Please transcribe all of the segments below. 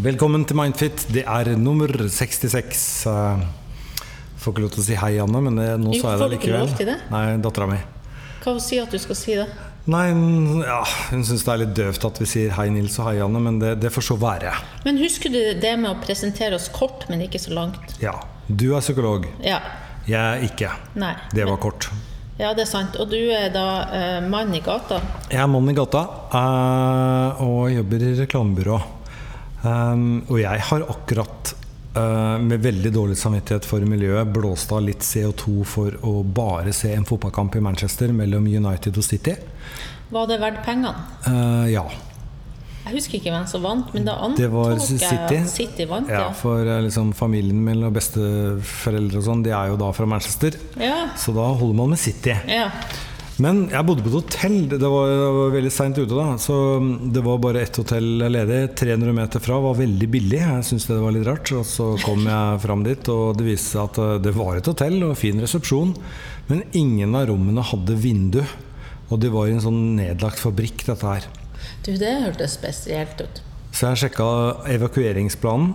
Velkommen til Mindfit. Det er nummer 66. Jeg Får ikke lov til å si hei, Anne, men det, nå sa jeg får det du ikke lov likevel. til det? Nei, dattera mi. Hva sier at du skal si det? Nei, ja, hun syns det er litt døvt at vi sier hei, Nils og hei, Anne, men det, det får så være. Men husker du det med å presentere oss kort, men ikke så langt? Ja. Du er psykolog. Ja. Jeg er ikke. Nei. Det var kort. Ja, det er sant. Og du er da eh, mann i gata. Jeg er mann i gata eh, og jobber i reklamebyrå. Um, og jeg har akkurat, uh, med veldig dårlig samvittighet for miljøet, blåst av litt CO2 for å bare se en fotballkamp i Manchester mellom United og City. Var det verdt pengene? Uh, ja. Jeg husker ikke hvem som vant, men da Det var antok jeg City. at City vant. ja Ja. for eh, liksom, familien min og besteforeldre og sånn, de er jo da fra Manchester. Ja. Så da holder man med City. ja. Men jeg bodde på et hotell. Det var, det var veldig seint ute da. Så det var bare ett hotell ledig. 300 meter fra var veldig billig. Jeg syntes det var litt rart. Og så kom jeg fram dit, og det viste seg at eh, det var et hotell og fin resepsjon. Men ingen av rommene hadde vindu. Og det var i en sånn nedlagt fabrikk, dette her. Du, det hørtes spesielt ut. Så jeg sjekka evakueringsplanen,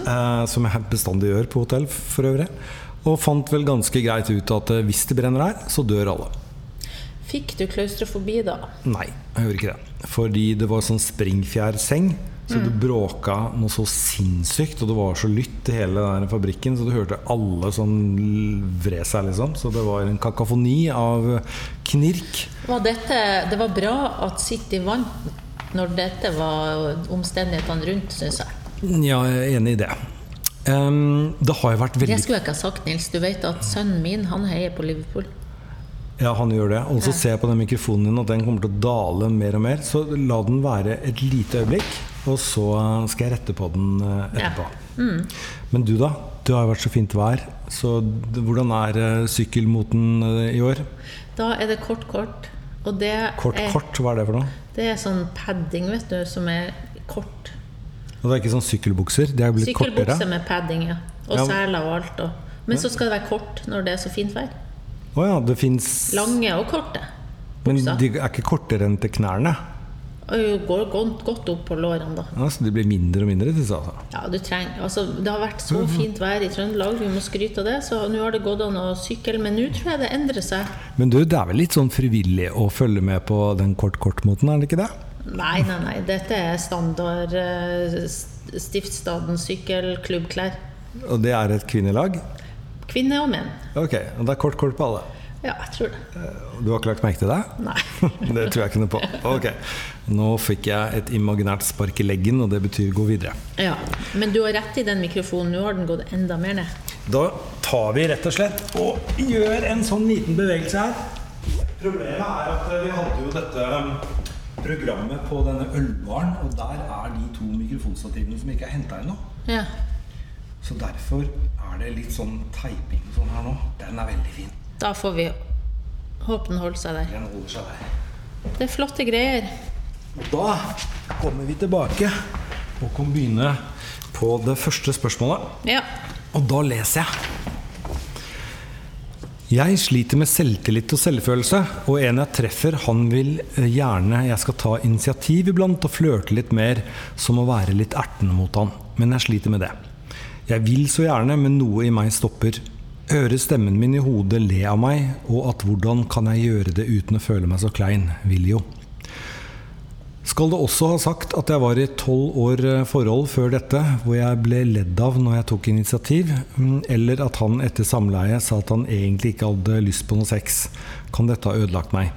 eh, som jeg bestandig gjør på hotell for øvrig. Og fant vel ganske greit ut at eh, hvis det brenner her, så dør alle. Fikk du klaustrofobi da? Nei, jeg gjorde ikke det. Fordi det var sånn springfjærseng. Så det bråka noe så sinnssykt, og det var så lytt i hele den fabrikken, så du hørte alle sånn vre seg, liksom. Så det var en kakafoni av knirk. Var dette, det var bra at City vant når dette var omstendighetene rundt, syns jeg. Ja, jeg er enig i det. Um, det har jo vært veldig Det skulle jeg ikke ha sagt, Nils. Du vet at sønnen min han heier på Liverpool. Ja, han gjør det. Og så ser jeg på den mikrofonen din at den kommer til å dale mer og mer. Så la den være et lite øyeblikk, og så skal jeg rette på den eh, etterpå. Men du, da? Det har jo vært så fint vær. Så hvordan er eh, sykkelmoten eh, i år? Da er det kort, kort. Og det, Kort, er, kort, hva er det for noe? det er sånn padding, vet du, som er kort. Og det er ikke sånn sykkelbukser? De er blitt Sykkelbukser kortere? Med padding, ja. Og Ja. seler og alt. Og. Men så skal det være kort når det er så fint vær. Å ja, det fins Lange og korte. Men de er ikke kortere enn til knærne? Og går godt, opp på lårene, da. Ja, så de blir mindre og mindre, disse, altså. Ja, du trenger, altså, det har vært så fint vær i Trøndelag, vi må skryte av det. Så nå har det gått an å sykle. Men nå tror jeg det endrer seg. Men du, det er vel litt sånn frivillig å følge med på den kort-kort-moten, er det ikke det? Nei, nei, nei. Dette er standard eh, st- Stiftsstaden sykkelklubbklær. Og det er et kvinnelag? Kvinner og menn. Ok, og det er kort-kort på alle? Ja, jeg tror det. Du har ikke lagt merke til det? Nei. Det tror jeg ikke noe på. Ok, Nå fikk jeg et imaginært spark i leggen, og det betyr gå videre. Ja, Men du har rett i den mikrofonen. Nå har den gått enda mer ned. Da tar vi rett og slett og gjør en sånn liten bevegelse her. Problemet er at vi hadde jo dette um, programmet på denne ølbaren, og der er de to mikrofonstativene som ikke er henta ennå. Ja. Så derfor er det litt sånn teiping og sånn her nå. Den er veldig fin. Da får vi håpe den holder seg der. Den holder seg der. Det er flotte greier. Og da kommer vi tilbake og kan begynne på det første spørsmålet. Ja. Og da leser jeg. Jeg sliter med selvtillit og selvfølelse, og en jeg treffer, han vil eh, gjerne jeg skal ta initiativ iblant og flørte litt mer, som å være litt ertende mot han. Men jeg sliter med det. Jeg vil så gjerne, men noe i meg stopper. Høre stemmen min i hodet le av meg, og at hvordan kan jeg gjøre det uten å føle meg så klein, vil jo. Skal det også ha sagt at jeg var i tolv år eh, forhold før dette, hvor jeg ble ledd av når jeg tok initiativ, mm, eller at han etter samleie sa at han egentlig ikke hadde lyst på noe sex, kan dette ha ødelagt meg.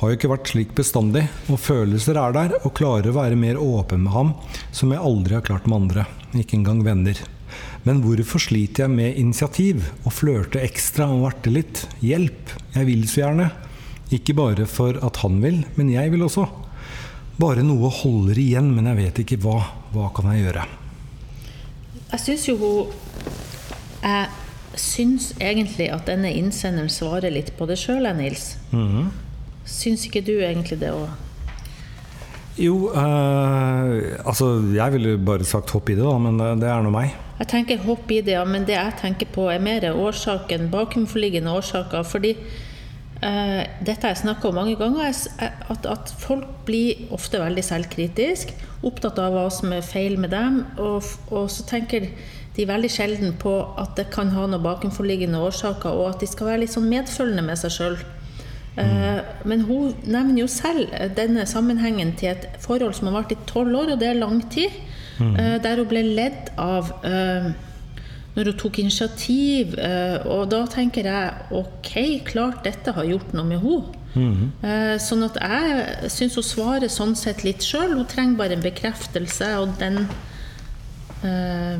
Har jo ikke vært slik bestandig, og følelser er der, og klarer å være mer åpen med ham, som jeg aldri har klart med andre, ikke engang venner. Men hvorfor sliter jeg med initiativ, og flørte ekstra og varte litt? Hjelp, jeg vil så gjerne. Ikke bare for at han vil, men jeg vil også. Bare noe holder igjen, men jeg vet ikke hva. Hva kan jeg gjøre? Jeg syns jo hun Jeg syns egentlig at denne innsenderen svarer litt på det sjøl, Nils. Syns ikke du egentlig det òg? Jo, eh, altså Jeg ville bare sagt hopp i det, da, men det, det er nå meg. Jeg tenker hopp i det, men det jeg tenker på er mer årsaken, bakenforliggende årsaker. Fordi eh, dette har jeg snakka om mange ganger, eh, at, at folk blir ofte veldig selvkritisk, Opptatt av hva som er feil med dem. Og, og så tenker de veldig sjelden på at det kan ha noen bakenforliggende årsaker, og at de skal være litt sånn medfølende med seg sjøl. Men hun nevner jo selv eh, denne sammenhengen til et forhold som har vart i tolv år, og det er lang tid. Eh, Der hun ble ledd av eh, når hun tok initiativ. eh, Og da tenker jeg ok, klart dette har gjort noe med henne. Eh, Sånn at jeg syns hun svarer sånn sett litt sjøl. Hun trenger bare en bekreftelse, og den eh,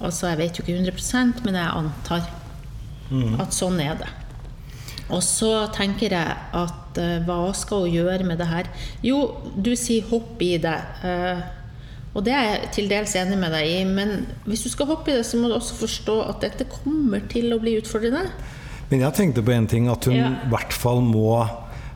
Altså, jeg vet jo ikke 100% men jeg antar at sånn er det. Og så tenker jeg at eh, hva skal hun gjøre med det her? Jo, du sier hopp i det. eh, og det er jeg til dels enig med deg i, men hvis du skal hoppe i det, så må du også forstå at dette kommer til å bli utfordrende. Men jeg tenkte på en ting, at hun i Ja. hvert fall må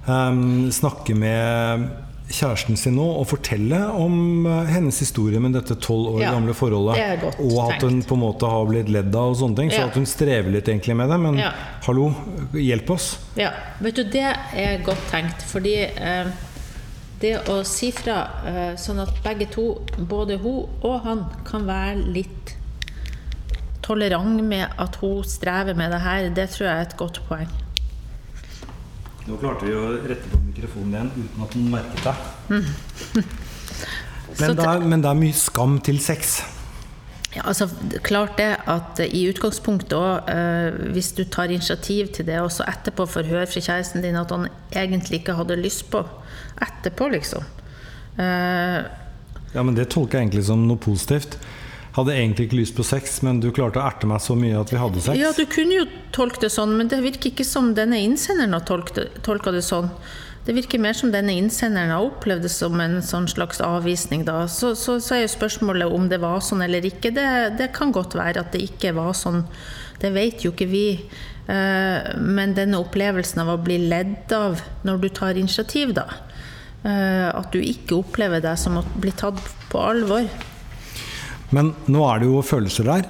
um, snakke med kjæresten sin nå og fortelle om eh, hennes historie med dette tolv år Ja, gamle forholdet. og at hun på en måte har blitt ledd av og sånne ting. Så Ja. at hun strever litt egentlig med det. Men Ja. hallo, hjelp oss. Ja, vet du, det er godt tenkt, fordi eh, det å si fra eh, sånn at begge to, både hun og han, kan være litt tolerant med at hun strever med det her, det tror jeg er et godt poeng. Nå klarte vi å rette på mikrofonen igjen uten at noen merket det. Mm. Men det, er, men det er mye skam til sex. Ja, altså, klart det at eh, i utgangspunktet òg, eh, hvis du tar initiativ til det, og så etterpå får høre fra kjæresten din at han egentlig ikke hadde lyst på Etterpå, liksom. Eh, Ja, men Det tolker jeg egentlig som noe positivt. Hadde egentlig ikke lyst på sex, men du klarte å erte meg så mye at vi hadde sex. ja, du kunne jo tolke det sånn, men det virker ikke som denne innsenderen har tolka det sånn. Det virker mer som denne innsenderen har opplevd det som en sånn slags avvisning. Da. Så, så, så er jo spørsmålet om det var sånn eller ikke. Det, det kan godt være at det ikke var sånn. Det vet jo ikke vi. Eh, men denne opplevelsen av å bli ledd av når du tar initiativ, da. Eh, at du ikke opplever deg som å bli tatt på alvor. Men nå er det jo følelser der.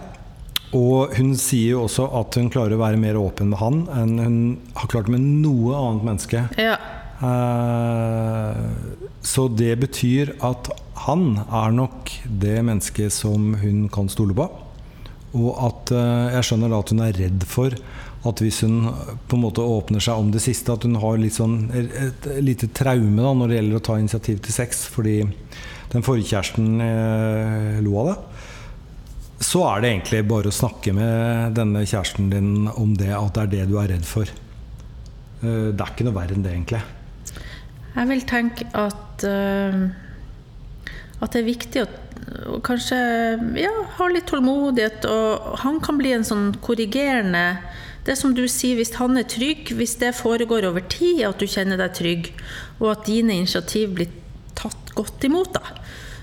Og hun sier jo også at hun klarer å være mer åpen med han enn hun har klart med noe annet menneske. Ja. Eh, Så det betyr at han er nok det mennesket som hun kan stole på. Og at eh, jeg skjønner da at hun er redd for at hvis hun på en måte åpner seg om det siste, at hun har litt sånn et lite traume da når det gjelder å ta initiativ til sex, fordi den forrige kjæresten eh, lo av det. Så er det egentlig bare å snakke med denne kjæresten din om det, at det er det du er redd for. Eh, det er ikke noe verre enn det, egentlig. Jeg vil tenke at uh, at det er viktig å kanskje ja, ha litt tålmodighet. Og han kan bli en sånn korrigerende Det som du sier, hvis han er trygg, hvis det foregår over tid, at du kjenner deg trygg, og at dine initiativ blir tatt godt imot, da,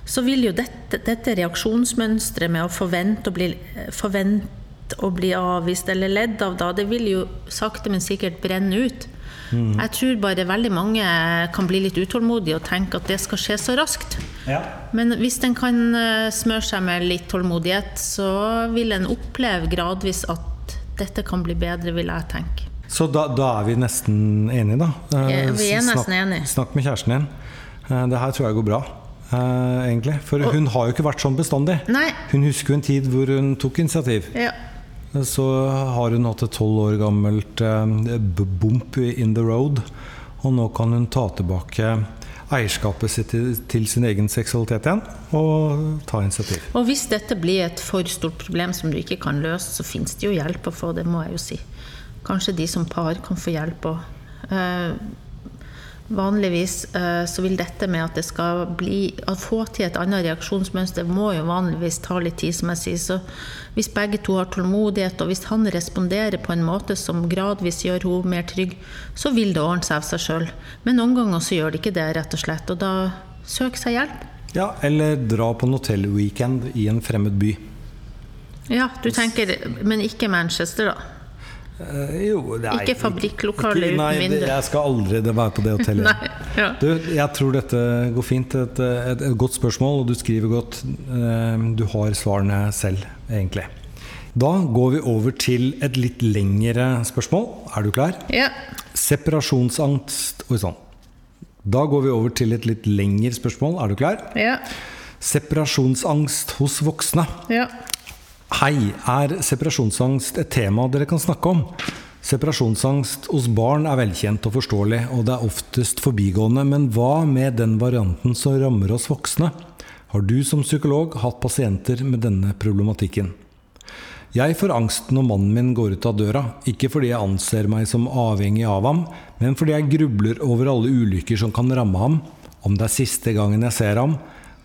så vil jo dette, dette reaksjonsmønsteret med å forvente å bli, forvente å bli avvist eller ledd av, da, det vil jo sakte, men sikkert brenne ut. Jeg tror bare veldig mange kan bli litt utålmodige og tenke at det skal skje så raskt. Men hvis en kan eh, smøre seg med litt tålmodighet, så vil en oppleve gradvis at dette kan bli bedre, vil jeg tenke. Så da, da er vi nesten enige, da. Eh, Ja, vi er nesten enige. Snakk med kjæresten din. Eh, Det her tror jeg går bra, egentlig. For hun har jo ikke vært sånn bestandig. Nei. Hun husker jo en tid hvor hun tok initiativ. Ja. Så har hun hatt et tolv år gammelt eh, bump in the road. Og nå kan hun ta tilbake eierskapet sitt til, sin egen seksualitet igjen, og ta initiativ. Og hvis dette blir et for stort problem som du ikke kan løse, så finnes det jo hjelp å få, det må jeg jo si. Kanskje de som par kan få hjelp òg. Vanligvis eh, så vil dette med at det skal bli Å få til et annet reaksjonsmønster må jo vanligvis ta litt tid, som jeg sier. Så hvis begge to har tålmodighet, og hvis han responderer på en måte som gradvis gjør henne mer trygg, så vil det ordne seg av seg sjøl. Men noen ganger så gjør det ikke det, rett og slett. Og da søk seg hjelp. Ja, eller dra på en hotellweekend i en fremmed by. Ja, du tenker Men ikke Manchester, da? Eh, jo, er Ikke fabrikklokale uten Nei, vindu. jeg skal aldri være på det hotellet. Nei, ja. Du, jeg tror dette går fint. Et, et, et godt spørsmål, og du skriver godt. Eh, Du har svarene selv, egentlig. Da går vi over til et litt lengre spørsmål. Er du klar? Ja. Separasjonsangst Oi sann. Da går vi over til et litt lengre spørsmål. Er du klar? Ja. Separasjonsangst hos voksne. ja. Hei, er separasjonsangst et tema dere kan snakke om? Separasjonsangst hos barn er velkjent og forståelig, og det er oftest forbigående, men hva med den varianten som rammer oss voksne? Har du som psykolog hatt pasienter med denne problematikken? Jeg får angst når mannen min går ut av døra, ikke fordi jeg anser meg som avhengig av ham, men fordi jeg grubler over alle ulykker som kan ramme ham, om det er siste gangen jeg ser ham,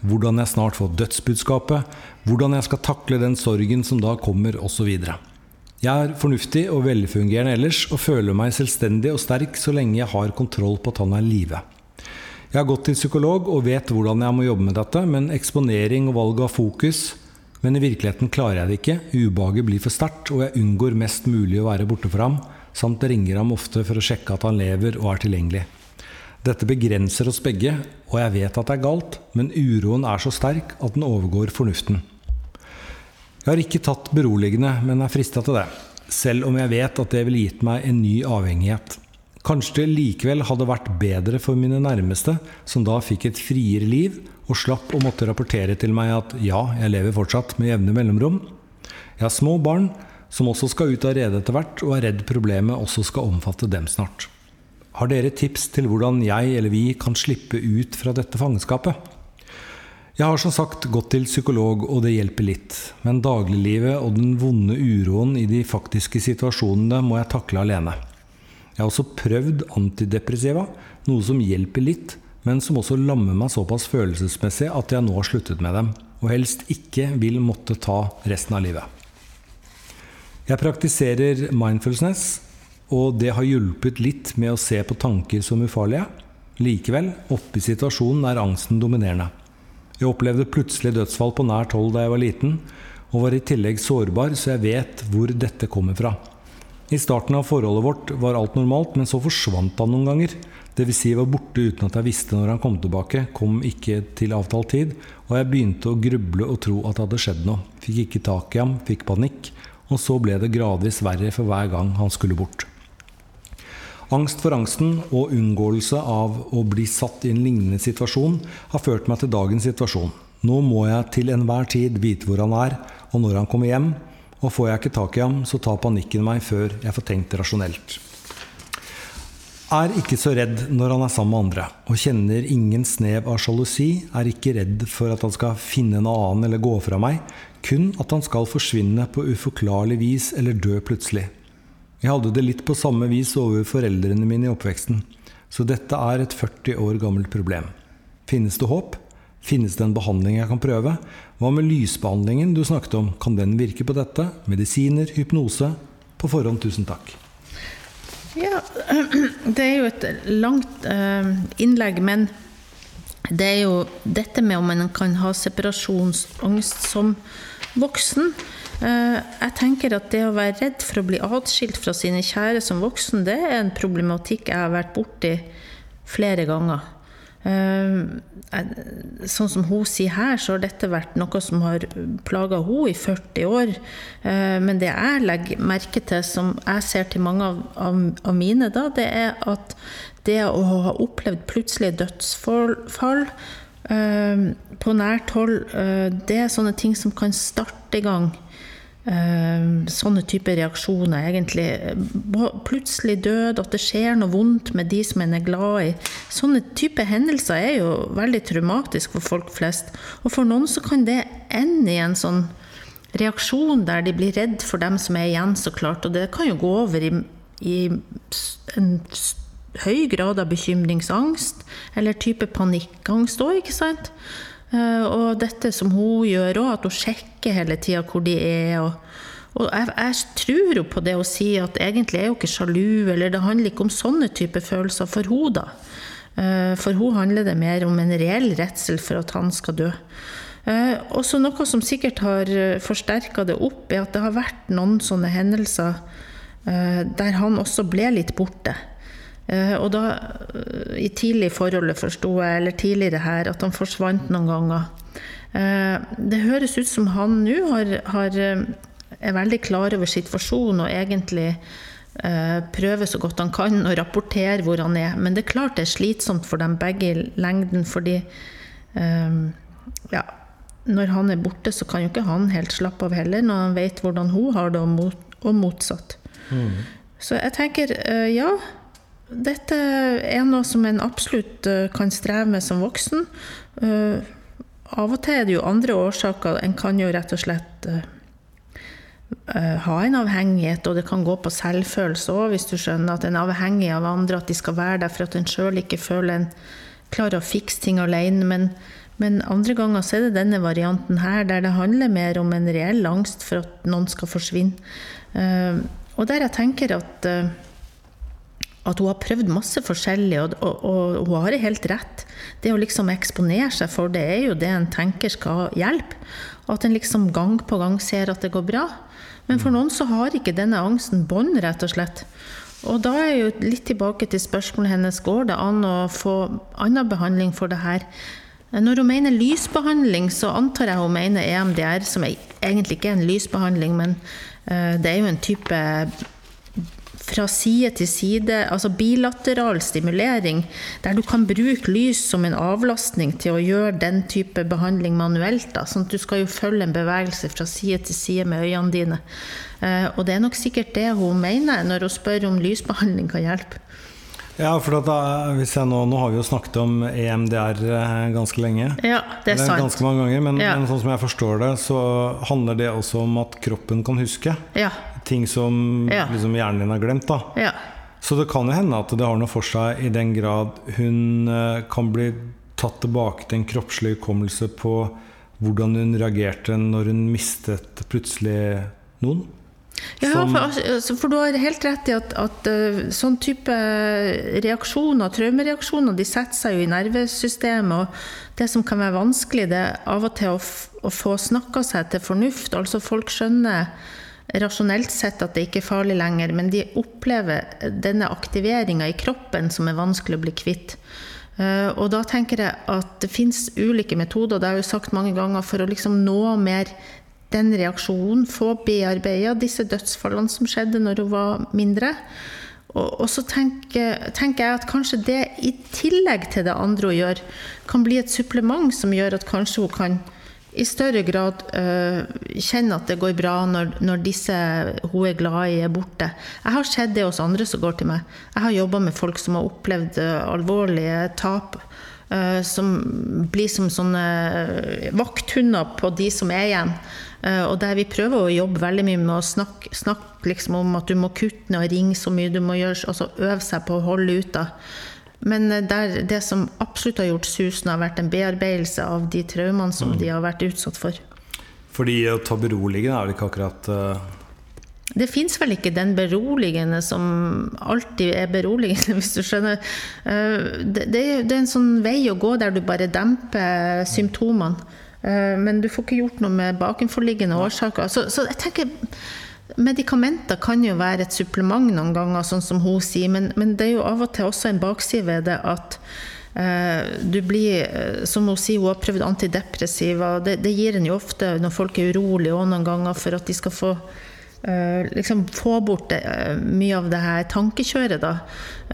hvordan jeg snart får dødsbudskapet, hvordan jeg skal takle den sorgen som da kommer, osv. Jeg er fornuftig og velfungerende ellers, og føler meg selvstendig og sterk så lenge jeg har kontroll på at han er i live. Jeg har gått til psykolog og vet hvordan jeg må jobbe med dette, men eksponering og valg av fokus Men i virkeligheten klarer jeg det ikke, ubehaget blir for sterkt, og jeg unngår mest mulig å være borte for ham, samt ringer ham ofte for å sjekke at han lever og er tilgjengelig. Dette begrenser oss begge, og jeg vet at det er galt, men uroen er så sterk at den overgår fornuften. Jeg har ikke tatt beroligende, men er frista til det, selv om jeg vet at det ville gitt meg en ny avhengighet. Kanskje det likevel hadde vært bedre for mine nærmeste, som da fikk et friere liv, og slapp å måtte rapportere til meg at ja, jeg lever fortsatt med jevne mellomrom. Jeg har små barn som også skal ut av redet etter hvert, og er redd problemet også skal omfatte dem snart. Har dere tips til hvordan jeg eller vi kan slippe ut fra dette fangenskapet? Jeg har som sagt gått til psykolog, og det hjelper litt. Men dagliglivet og den vonde uroen i de faktiske situasjonene må jeg takle alene. Jeg har også prøvd antidepressiva, noe som hjelper litt, men som også lammer meg såpass følelsesmessig at jeg nå har sluttet med dem, og helst ikke vil måtte ta resten av livet. Jeg praktiserer mindfulness, og det har hjulpet litt med å se på tanker som ufarlige. Likevel, oppe i situasjonen er angsten dominerende. Jeg opplevde plutselig dødsfall på nært hold da jeg var liten, og var i tillegg sårbar, så jeg vet hvor dette kommer fra. I starten av forholdet vårt var alt normalt, men så forsvant han noen ganger. Dvs. Si jeg var borte uten at jeg visste når han kom tilbake, kom ikke til avtalt tid, og jeg begynte å gruble og tro at det hadde skjedd noe. Fikk ikke tak i ham, fikk panikk, og så ble det gradvis verre for hver gang han skulle bort. Angst for angsten og unngåelse av å bli satt i en lignende situasjon har ført meg til dagens situasjon. Nå må jeg til enhver tid vite hvor han er, og når han kommer hjem. Og får jeg ikke tak i ham, så tar panikken meg før jeg får tenkt rasjonelt. Er ikke så redd når han er sammen med andre, og kjenner ingen snev av sjalusi, er ikke redd for at han skal finne en annen eller gå fra meg, kun at han skal forsvinne på uforklarlig vis eller dø plutselig. Jeg hadde det litt på samme vis over foreldrene mine i oppveksten, så dette er et 40 år gammelt problem. Finnes det håp? Finnes det en behandling jeg kan prøve? Hva med lysbehandlingen du snakket om, kan den virke på dette? Medisiner, hypnose? På forhånd, tusen takk. Ja, det er jo et langt eh, innlegg, men det er jo dette med om man kan ha separasjonsangst som voksen. Eh, jeg tenker at det å være redd for å bli atskilt fra sine kjære som voksen, det er en problematikk jeg har vært borti flere ganger. Eh, sånn som hun sier her, så har dette vært noe som har plaga hun i 40 år. Eh, men det jeg legger merke til, som jeg ser til mange av, mine, da, det er at det å ha opplevd plutselige dødsfall på nært hold, det er sånne ting som kan starte i gang Ehm, sånne typer reaksjoner, egentlig. Plutselig død, at det skjer noe vondt med de som en er glad i. Sånne typer hendelser er jo veldig traumatisk for folk flest. Og for noen så kan det ende i en sånn reaksjon der de blir redd for dem som er igjen, så klart. Og det kan jo gå over i, i en høy grad av bekymringsangst, eller type panikkangst òg, ikke sant. Eh, og dette som hun gjør òg, at hun sjekker hele tida hvor de er. og og jeg, jeg, tror jo på det å si at egentlig er hun ikke sjalu, eller det handler ikke om sånne type følelser for hun da. Eh, for hun handler det mer om en reell redsel for at han skal dø. Også og så noe som sikkert har forsterka det opp, er at det har vært noen sånne hendelser der han også ble litt borte. Eh, og da, eh, i tidlig forholdet, forsto jeg, eller tidligere her, at han forsvant noen ganger. Eh, det høres ut som han nå har, har, er veldig klar over situasjonen og egentlig prøver så godt han kan å rapportere hvor han er. Men det er klart det er slitsomt for dem begge i lengden, fordi ja, når han er borte, så kan jo ikke han helt slappe av heller, når han vet hvordan hun har det, og, motsatt. Mm. Så jeg tenker, ja. Dette er noe som en absolutt eh, kan streve med som voksen. Uh, av og til er det jo andre årsaker. En kan jo rett og slett uh, ha en avhengighet, og det kan gå på selvfølelse òg, hvis du skjønner at en er avhengig av andre, at de skal være der for at en sjøl ikke føler en klarer å fikse ting alene. Men, men, andre ganger så er det denne varianten her, der det handler mer om en reell angst for at noen skal forsvinne. Og der jeg tenker at at hun har prøvd masse forskjellig, og, og, og, hun har det helt rett. Det å liksom eksponere seg for det er jo det en tenker skal hjelpe. Og at en liksom gang på gang ser at det går bra. Men for noen så har ikke denne angsten bånd, rett og slett. Og da er jeg jo litt tilbake til spørsmålet hennes går det an å få annen behandling for det her. Når hun mener lysbehandling, så antar jeg hun mener EMDR, som egentlig ikke er en lysbehandling, men eh, det er jo en type fra side til side, altså bilateral stimulering, der du kan bruke lys som en avlastning til å gjøre den type behandling manuelt. Da. Sånn at du skal jo følge en bevegelse fra side til side med øynene dine. Eh, og det er nok sikkert det hun mener når hun spør om lysbehandling kan hjelpe. Ja, for da, hvis jeg nå, nå har vi jo snakket om EMDR eh, ganske lenge. Ja, det er sant. Ganske mange ganger, men, ja. men, sånn som jeg forstår det, så handler det også om at kroppen kan huske. Ja ting som ja. liksom hjernen din har glemt. da. Ja. Så det kan jo hende at det har noe for seg i den grad hun eh, kan bli tatt tilbake til en kroppslig hukommelse på hvordan hun reagerte når hun mistet plutselig noen. Ja, for, altså, for, du har helt rett i at, at uh, sånn type reaksjoner, traumereaksjoner, de setter seg jo i nervesystemet. Og det som kan være vanskelig, det er av og til å, å få snakka seg til fornuft. Altså folk skjønner rasjonelt sett at det ikke er farlig lenger, men de opplever denne aktiveringa i kroppen som er vanskelig å bli kvitt. Eh, og da tenker jeg at det fins ulike metoder, det har jeg jo sagt mange ganger, for å liksom nå mer den reaksjonen, få bearbeida disse dødsfallene som skjedde når hun var mindre. Og, og så tenker, tenker, jeg at kanskje det, i tillegg til det andre hun gjør, kan bli et supplement som gjør at kanskje hun kan i større grad uh, kjenne at det går bra når, når, disse hun er glad i, er borte. Jeg har sett det hos andre som går til meg. Jeg har jobba med folk som har opplevd uh, alvorlige tap. Uh, som blir som sånne vakthunder på de som er igjen. og der vi prøver å jobbe veldig mye med å snakke, snakke liksom om at du må kutte ned og ringe så mye du må gjøre, altså øve seg på å holde ut. da. Men eh, der, det som absolutt har gjort susen, har vært en bearbeidelse av de traumene som mm. de har vært utsatt for. Fordi å ta beroligende er det ikke akkurat uh... Det fins vel ikke den beroligende som alltid er beroligende, hvis du skjønner. Uh, det, det, er, det er en sånn vei å gå der du bare demper symptomene. Uh, men du får ikke gjort noe med bakenforliggende årsaker. Så, så jeg tenker Medikamenter kan jo være et supplement noen ganger, sånn som hun sier, men, men det er jo av og til også en bakside ved det at eh, du blir, eh, som hun sier, hun har prøvd antidepressiva. Det, det gir en jo ofte når folk er urolige òg noen ganger, for at de skal få eh, liksom få bort det, eh, mye av det her tankekjøret, da.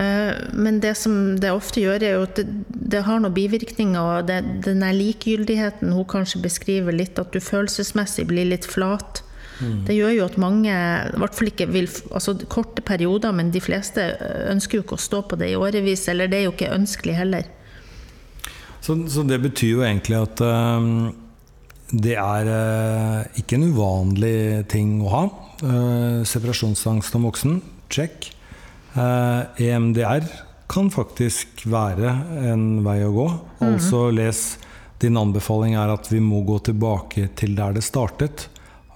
Eh, men det som det ofte gjør, er jo at det, det har noen bivirkninger. Og det, den likegyldigheten hun kanskje beskriver litt, at du følelsesmessig blir litt flat. Mm. Det gjør jo at mange, i hvert fall ikke vil altså korte perioder, men de fleste ønsker jo ikke å stå på det i årevis, eller det er jo ikke ønskelig heller. Så, så det betyr jo egentlig at um, det er uh, ikke en uvanlig ting å ha. Uh, separasjonsangst om voksen, check. Uh, EMDR kan faktisk være en vei å gå. Mm. Altså les din anbefaling er at vi må gå tilbake til der det startet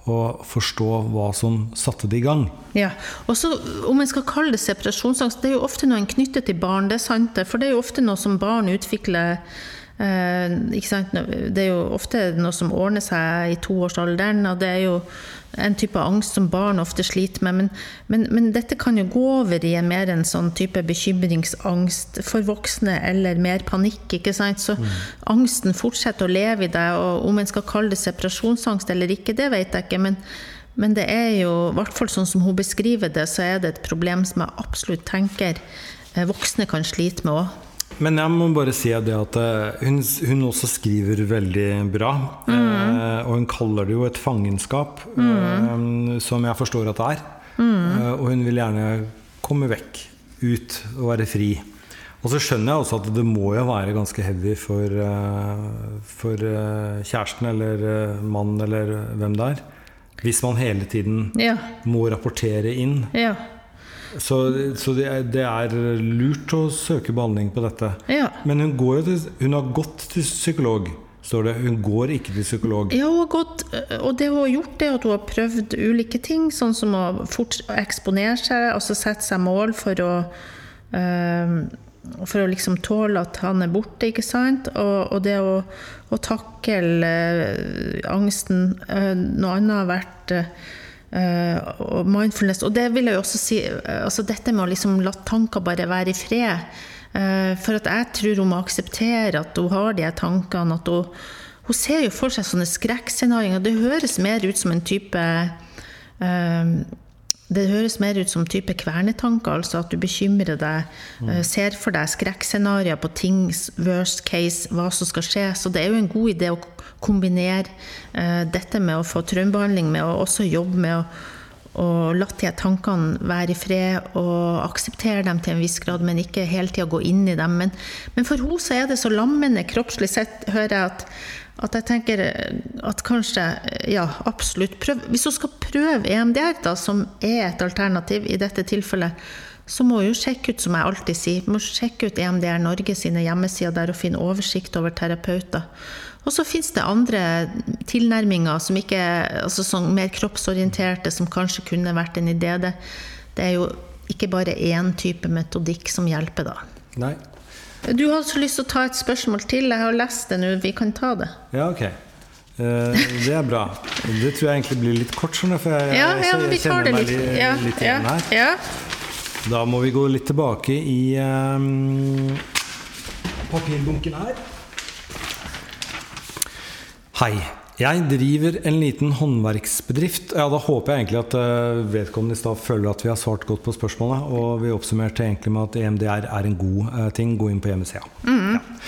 og forstå hva som satte det i gang. Ja, og så Om en skal kalle det separasjonsangst, det er jo ofte noe en knytter til barn. det er sant, For det er jo ofte noe som barn utvikler det er jo ofte noe som ordner seg i toårsalderen, og det er jo en type angst som barn ofte sliter med. Men, men, men, dette kan jo gå over i en mer en sånn type bekymringsangst for voksne, eller mer panikk. ikke sant? Så mm. angsten fortsetter å leve i deg, og om en skal kalle det separasjonsangst eller ikke, det vet jeg ikke. men Men det er jo, i hvert fall sånn som hun beskriver det, så er det et problem som jeg absolutt tenker eh, voksne kan slite med òg. Men jeg må bare si det at eh, hun, hun også skriver veldig bra. Eh, og hun kaller det jo et fangenskap, eh, som jeg forstår at det er. Eh, og hun vil gjerne komme vekk, ut og være fri. Og så skjønner jeg også at det må jo være ganske heavy for, for kjæresten eller mannen eller hvem det er. Hvis man hele tiden Ja. må rapportere inn. Ja. Så, så det, er, det er lurt å søke behandling på dette. Ja. Men hun, til, hun har gått til psykolog, står det. Hun går ikke til psykolog. Ja, hun har gått, og det hun har gjort, er at hun har prøvd ulike ting, sånn som å fort eksponere seg, altså sette seg mål for å eh, for å liksom tåle at han er borte, ikke sant? Og, og det å, å takle eh, angsten. Eh, noe annet har vært eh, og mindfulness. Og det vil jeg jo også si eh, altså Dette med å liksom la tanker bare være i fred. Eh, for at jeg tror hun må akseptere at hun har de tankene. At hun, hun ser jo for seg sånne skrekkscenarioer. Det høres mer ut som en type eh, det høres mer ut som type kvernetanker, altså at du bekymrer deg, eh, ser for deg skrekkscenarioer på ting, worst case, hva som skal skje. Så det er jo en god idé å kombinere eh, dette med å få traumebehandling med å også jobbe med å, å la de tankene være i fred og akseptere dem til en viss grad, men ikke hele tida gå inn i dem. Men, men for henne så er det så lammende kroppslig sett, hører jeg at at jeg tenker at kanskje, ja, absolutt prøv. Hvis hun skal prøve EMDR, da, som er et alternativ i dette tilfellet, så må hun sjekke ut, som jeg alltid sier, må sjekke ut EMDR Norge sine hjemmesider der og finne oversikt over terapeuter. Og så fins det andre tilnærminger som ikke altså sånn mer kroppsorienterte, som kanskje kunne vært en idé. Det, det er jo ikke bare én type metodikk som hjelper, da. Nei? Du har så lyst til å ta et spørsmål til. Jeg har lest det nå. Vi kan ta det. Ja, ok. Eh, det er bra. Det tror jeg egentlig blir litt kort, sånn. For jeg, Ja, ja, jeg kjenner meg litt. Ja, litt igjen her. ja. Da må vi gå litt tilbake i ehm, papirbunken her. Hei. Jeg driver en liten håndverksbedrift. Ja, Da håper jeg egentlig at eh, vedkommende i stad føler at vi har svart godt på spørsmålet. Og vi oppsummerte egentlig med at EMDR er en god eh, ting. Gå inn på hjemmesida.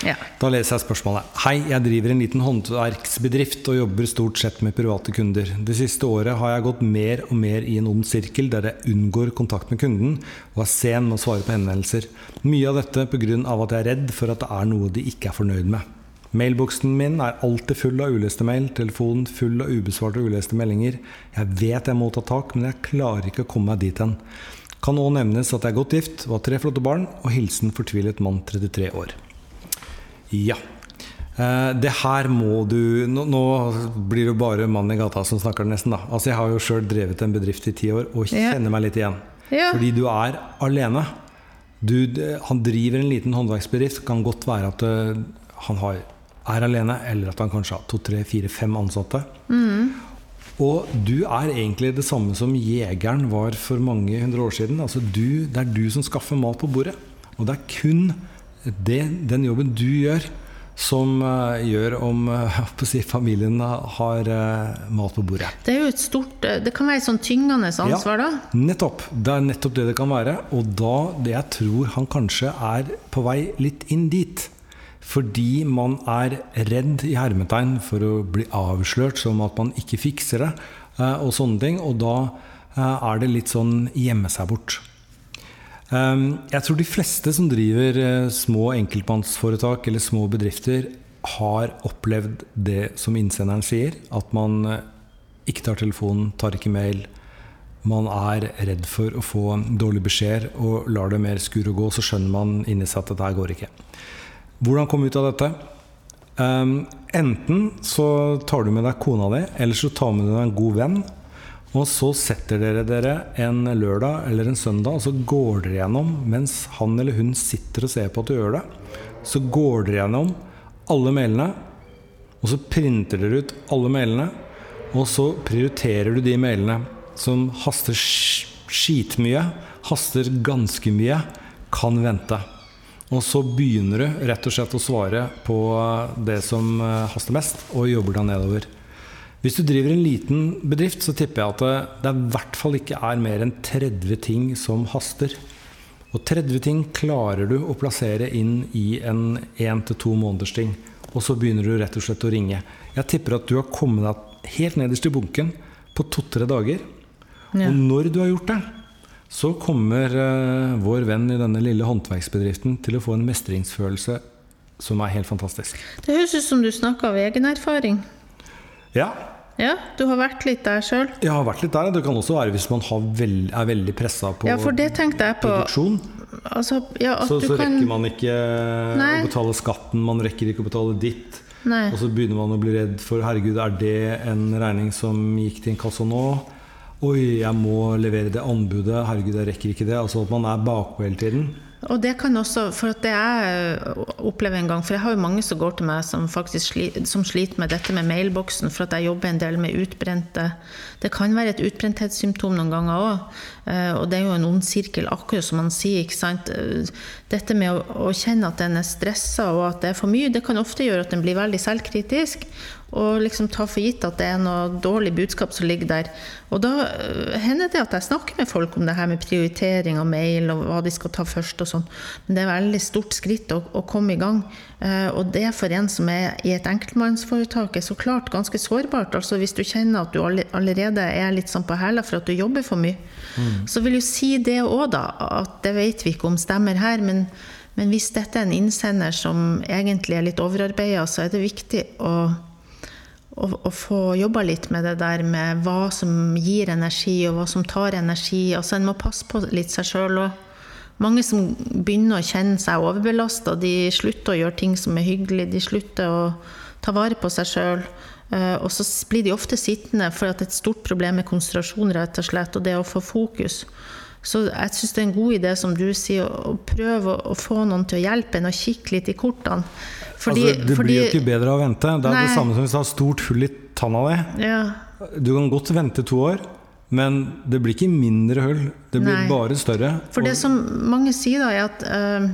ja. Da leser jeg spørsmålet. Hei, jeg driver en liten håndverksbedrift og jobber stort sett med private kunder. Det siste året har jeg gått mer og mer i en ond sirkel der jeg unngår kontakt med kunden og er sen med å svare på henvendelser. Mye av dette pga. at jeg er redd for at det er noe de ikke er fornøyd med. Mailboksen min er alltid full av uleste mail, telefonen full av ubesvarte og uleste meldinger. Jeg vet jeg må ta tak, men jeg klarer ikke å komme meg dit hen. Kan òg nevnes at jeg er godt gift, og har tre flotte barn, og hilsen fortvilet mann 33 år. Ja. Eh, det her må du nå, nå blir det bare mann i gata som snakker nesten, da. Altså, jeg har jo sjøl drevet en bedrift i ti år og Ja. kjenner meg litt igjen. Ja. Fordi du er alene. Du, han driver en liten håndverksbedrift. Kan godt være at eh, han har, er alene, eller at han kanskje har to, tre, fire, fem ansatte. Og du er egentlig det samme som jegeren var for mange hundre år siden. Altså du, det er du som skaffer mat på bordet. Og det er kun det, den jobben du gjør, som uh, gjør om å si, familien har uh, mat på bordet. Det er jo et stort Det kan være et sånn tyngende ansvar, da. Nettopp. Det er nettopp det det kan være. Og da det jeg tror han kanskje er på vei litt inn dit. Fordi man er redd i hermetegn for å bli avslørt som at man ikke fikser det. eh, Og sånne ting. Og da eh, er det litt sånn gjemme seg bort. Um, Jeg tror de fleste som driver eh, små enkeltmannsforetak eller små bedrifter, har opplevd det som innsenderen sier. At man ikke tar telefonen, tar ikke mail. Man er redd for å få dårlig beskjed og lar det mer skure og gå. Så skjønner man inni seg at dette går ikke. Hvordan komme ut av dette? Um, enten så tar du med deg kona di, eller så tar du med deg en god venn. Og så setter dere dere en lørdag eller en søndag, og så går dere gjennom mens han eller hun sitter og ser på at du gjør det. Så går dere gjennom alle mailene, og så printer dere ut alle mailene. Og så prioriterer du de mailene som haster sk- skitmye, haster ganske mye, kan vente. Og så begynner du rett og slett å svare på det som eh, haster mest, og jobber deg nedover. Hvis du driver en liten bedrift, så tipper jeg at det, det i hvert fall ikke er mer enn 30 ting som haster. Og 30 ting klarer du å plassere inn i en 1-2 måneders ting. Og så begynner du rett og slett å ringe. Jeg tipper at du har kommet deg helt nederst i bunken på to-tre dager. Ja. Og når du har gjort det, så kommer eh, vår venn i denne lille håndverksbedriften til å få en mestringsfølelse som er helt fantastisk. Det høres ut som du snakker av egen erfaring. Ja, Ja, du har vært litt der sjøl. jeg har vært litt der. Det kan også være hvis man har vel, er veldig pressa på Ja, for det tenkte jeg på. produksjon. Altså, ja, Så, så kan rekker man ikke Nei. å betale skatten, man rekker ikke å betale ditt. Nei. Og så begynner man å bli redd for herregud, er det en regning som gikk til inkasso nå? Oi, jeg må levere det anbudet. Herregud, jeg rekker ikke det. Altså at man er bakpå hele tiden. Og det kan også, for at det jeg opplever en gang, for jeg har jo mange som går til meg som faktisk sli, som sliter med dette med mailboksen, for at jeg jobber en del med utbrente. Det kan være et utbrenthetssymptom noen ganger òg. Og det er jo en ond sirkel, akkurat som man sier. ikke sant? Eh, Dette med å, å kjenne at en er stressa og at det er for mye, det kan ofte gjøre at en blir veldig selvkritisk. Og liksom ta for gitt at det er noe dårlig budskap som ligger der. Og da øh, hender det at jeg snakker med folk om det her med prioritering av mail og hva de skal ta først og sånn. Men det er et veldig stort skritt å, å komme i gang. Eh, og det for en som er i et enkeltmannsforetak er så klart ganske sårbart. Altså hvis du kjenner at du allerede er litt sånn på hæla for at du jobber for mye. Så vil jo si det òg, da. At det vet vi ikke om stemmer her. men men hvis dette er en innsender som egentlig er litt overarbeida, så er det viktig å å, å få jobba litt med det der med hva som gir energi, og hva som tar energi. Altså En må passe på litt seg sjøl. Mange som begynner å kjenne seg overbelasta, de slutter å gjøre ting som er hyggelig. De slutter å ta vare på seg sjøl. Og så blir de ofte sittende for at et stort problem er konsentrasjon, rett og slett, og det å få fokus. Så jeg syns det er en god idé, som du sier, å prøve å, få noen til å hjelpe en, og kikke litt i kortene. Fordi, altså, det fordi- blir jo ikke bedre av å vente. Det er Nei. det samme som hvis du har stort hull i tanna di. ja, Du kan godt vente to år, men det blir ikke mindre hull. Det blir Nei. bare større. For det som mange sier, da, er at øh,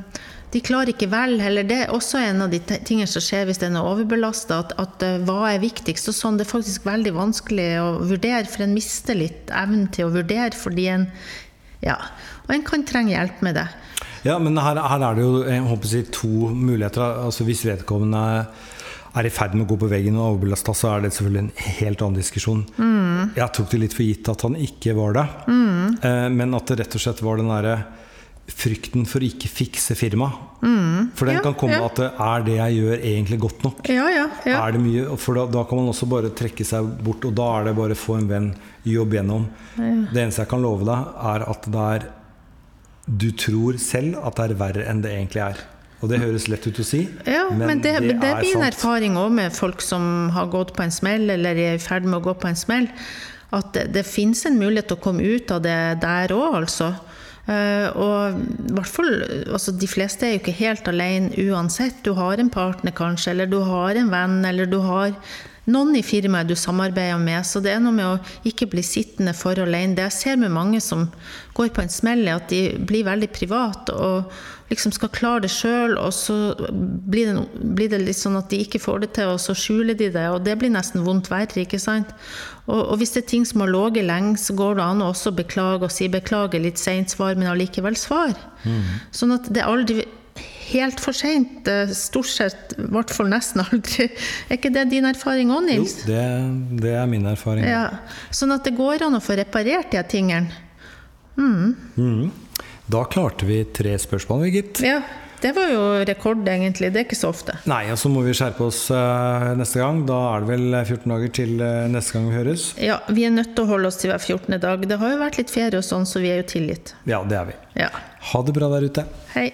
de klarer ikke vel heller. Det er også en av de tingene som skjer hvis en er overbelasta. At, at øh, hva er viktigst? Og sånn, det er faktisk veldig vanskelig å vurdere, for en mister litt evnen til å vurdere fordi en Ja. Og en kan trenge hjelp med det. Ja, men her, her er det jo jeg håper si, to muligheter. Altså Hvis vedkommende er i ferd med å gå på veggen og overbelasta, så er det selvfølgelig en helt annen diskusjon. Jeg tok det litt for gitt at han ikke var det. Eh, men at det rett og slett var den derre frykten for å ikke fikse firma. For den Ja, kan komme ja. at er det jeg gjør, egentlig godt nok. Ja, ja. ja. Er det mye, for da, da kan man også bare trekke seg bort, og da er det bare få en venn, jobb gjennom. Det eneste jeg kan love deg, er at det er Du tror selv at det er verre enn det egentlig er. Og det høres lett ut å si, Ja, men, det, men det er er min sant. erfaring òg med folk som har gått på en smell, eller er i ferd med å gå på en smell, at det, det fins en mulighet til å komme ut av det der òg, altså. Eh, og i hvert fall, altså De fleste er jo ikke helt alene uansett. Du har en partner kanskje, eller du har en venn, eller du har noen i firmaet du samarbeider med. Så det er noe med å ikke bli sittende for alene. Det jeg ser med mange som går på en smell, er at de blir veldig private og liksom skal klare det sjøl, og så blir det, blir det litt sånn at de ikke får det til, og så skjuler de det, og det blir nesten vondt verre, ikke sant. Og, og hvis det er ting som har ligget lenge, så går det an å også beklage og si beklager litt seint svar, men allikevel svar. Sånn at det aldri helt for seint. Stort sett, i hvert fall nesten aldri. Er ikke det din erfaring òg, Jo, Nils? det, det er min erfaring. Ja. Sånn at det går an å få reparert de tingene. tingene. Mm. Da klarte vi tre spørsmål, gitt. Ja, det var jo rekord, egentlig. Det er ikke så ofte. Nei, og så må vi skjerpe oss uh, neste gang. Da er det vel 14 dager til uh, neste gang vi høres. Ja, vi er nødt til å holde oss til hver 14. dag. Det har jo vært litt ferie og sånn, så vi er jo tilgitt. Ja, det er vi. Ja. Ha det bra der ute. Hei.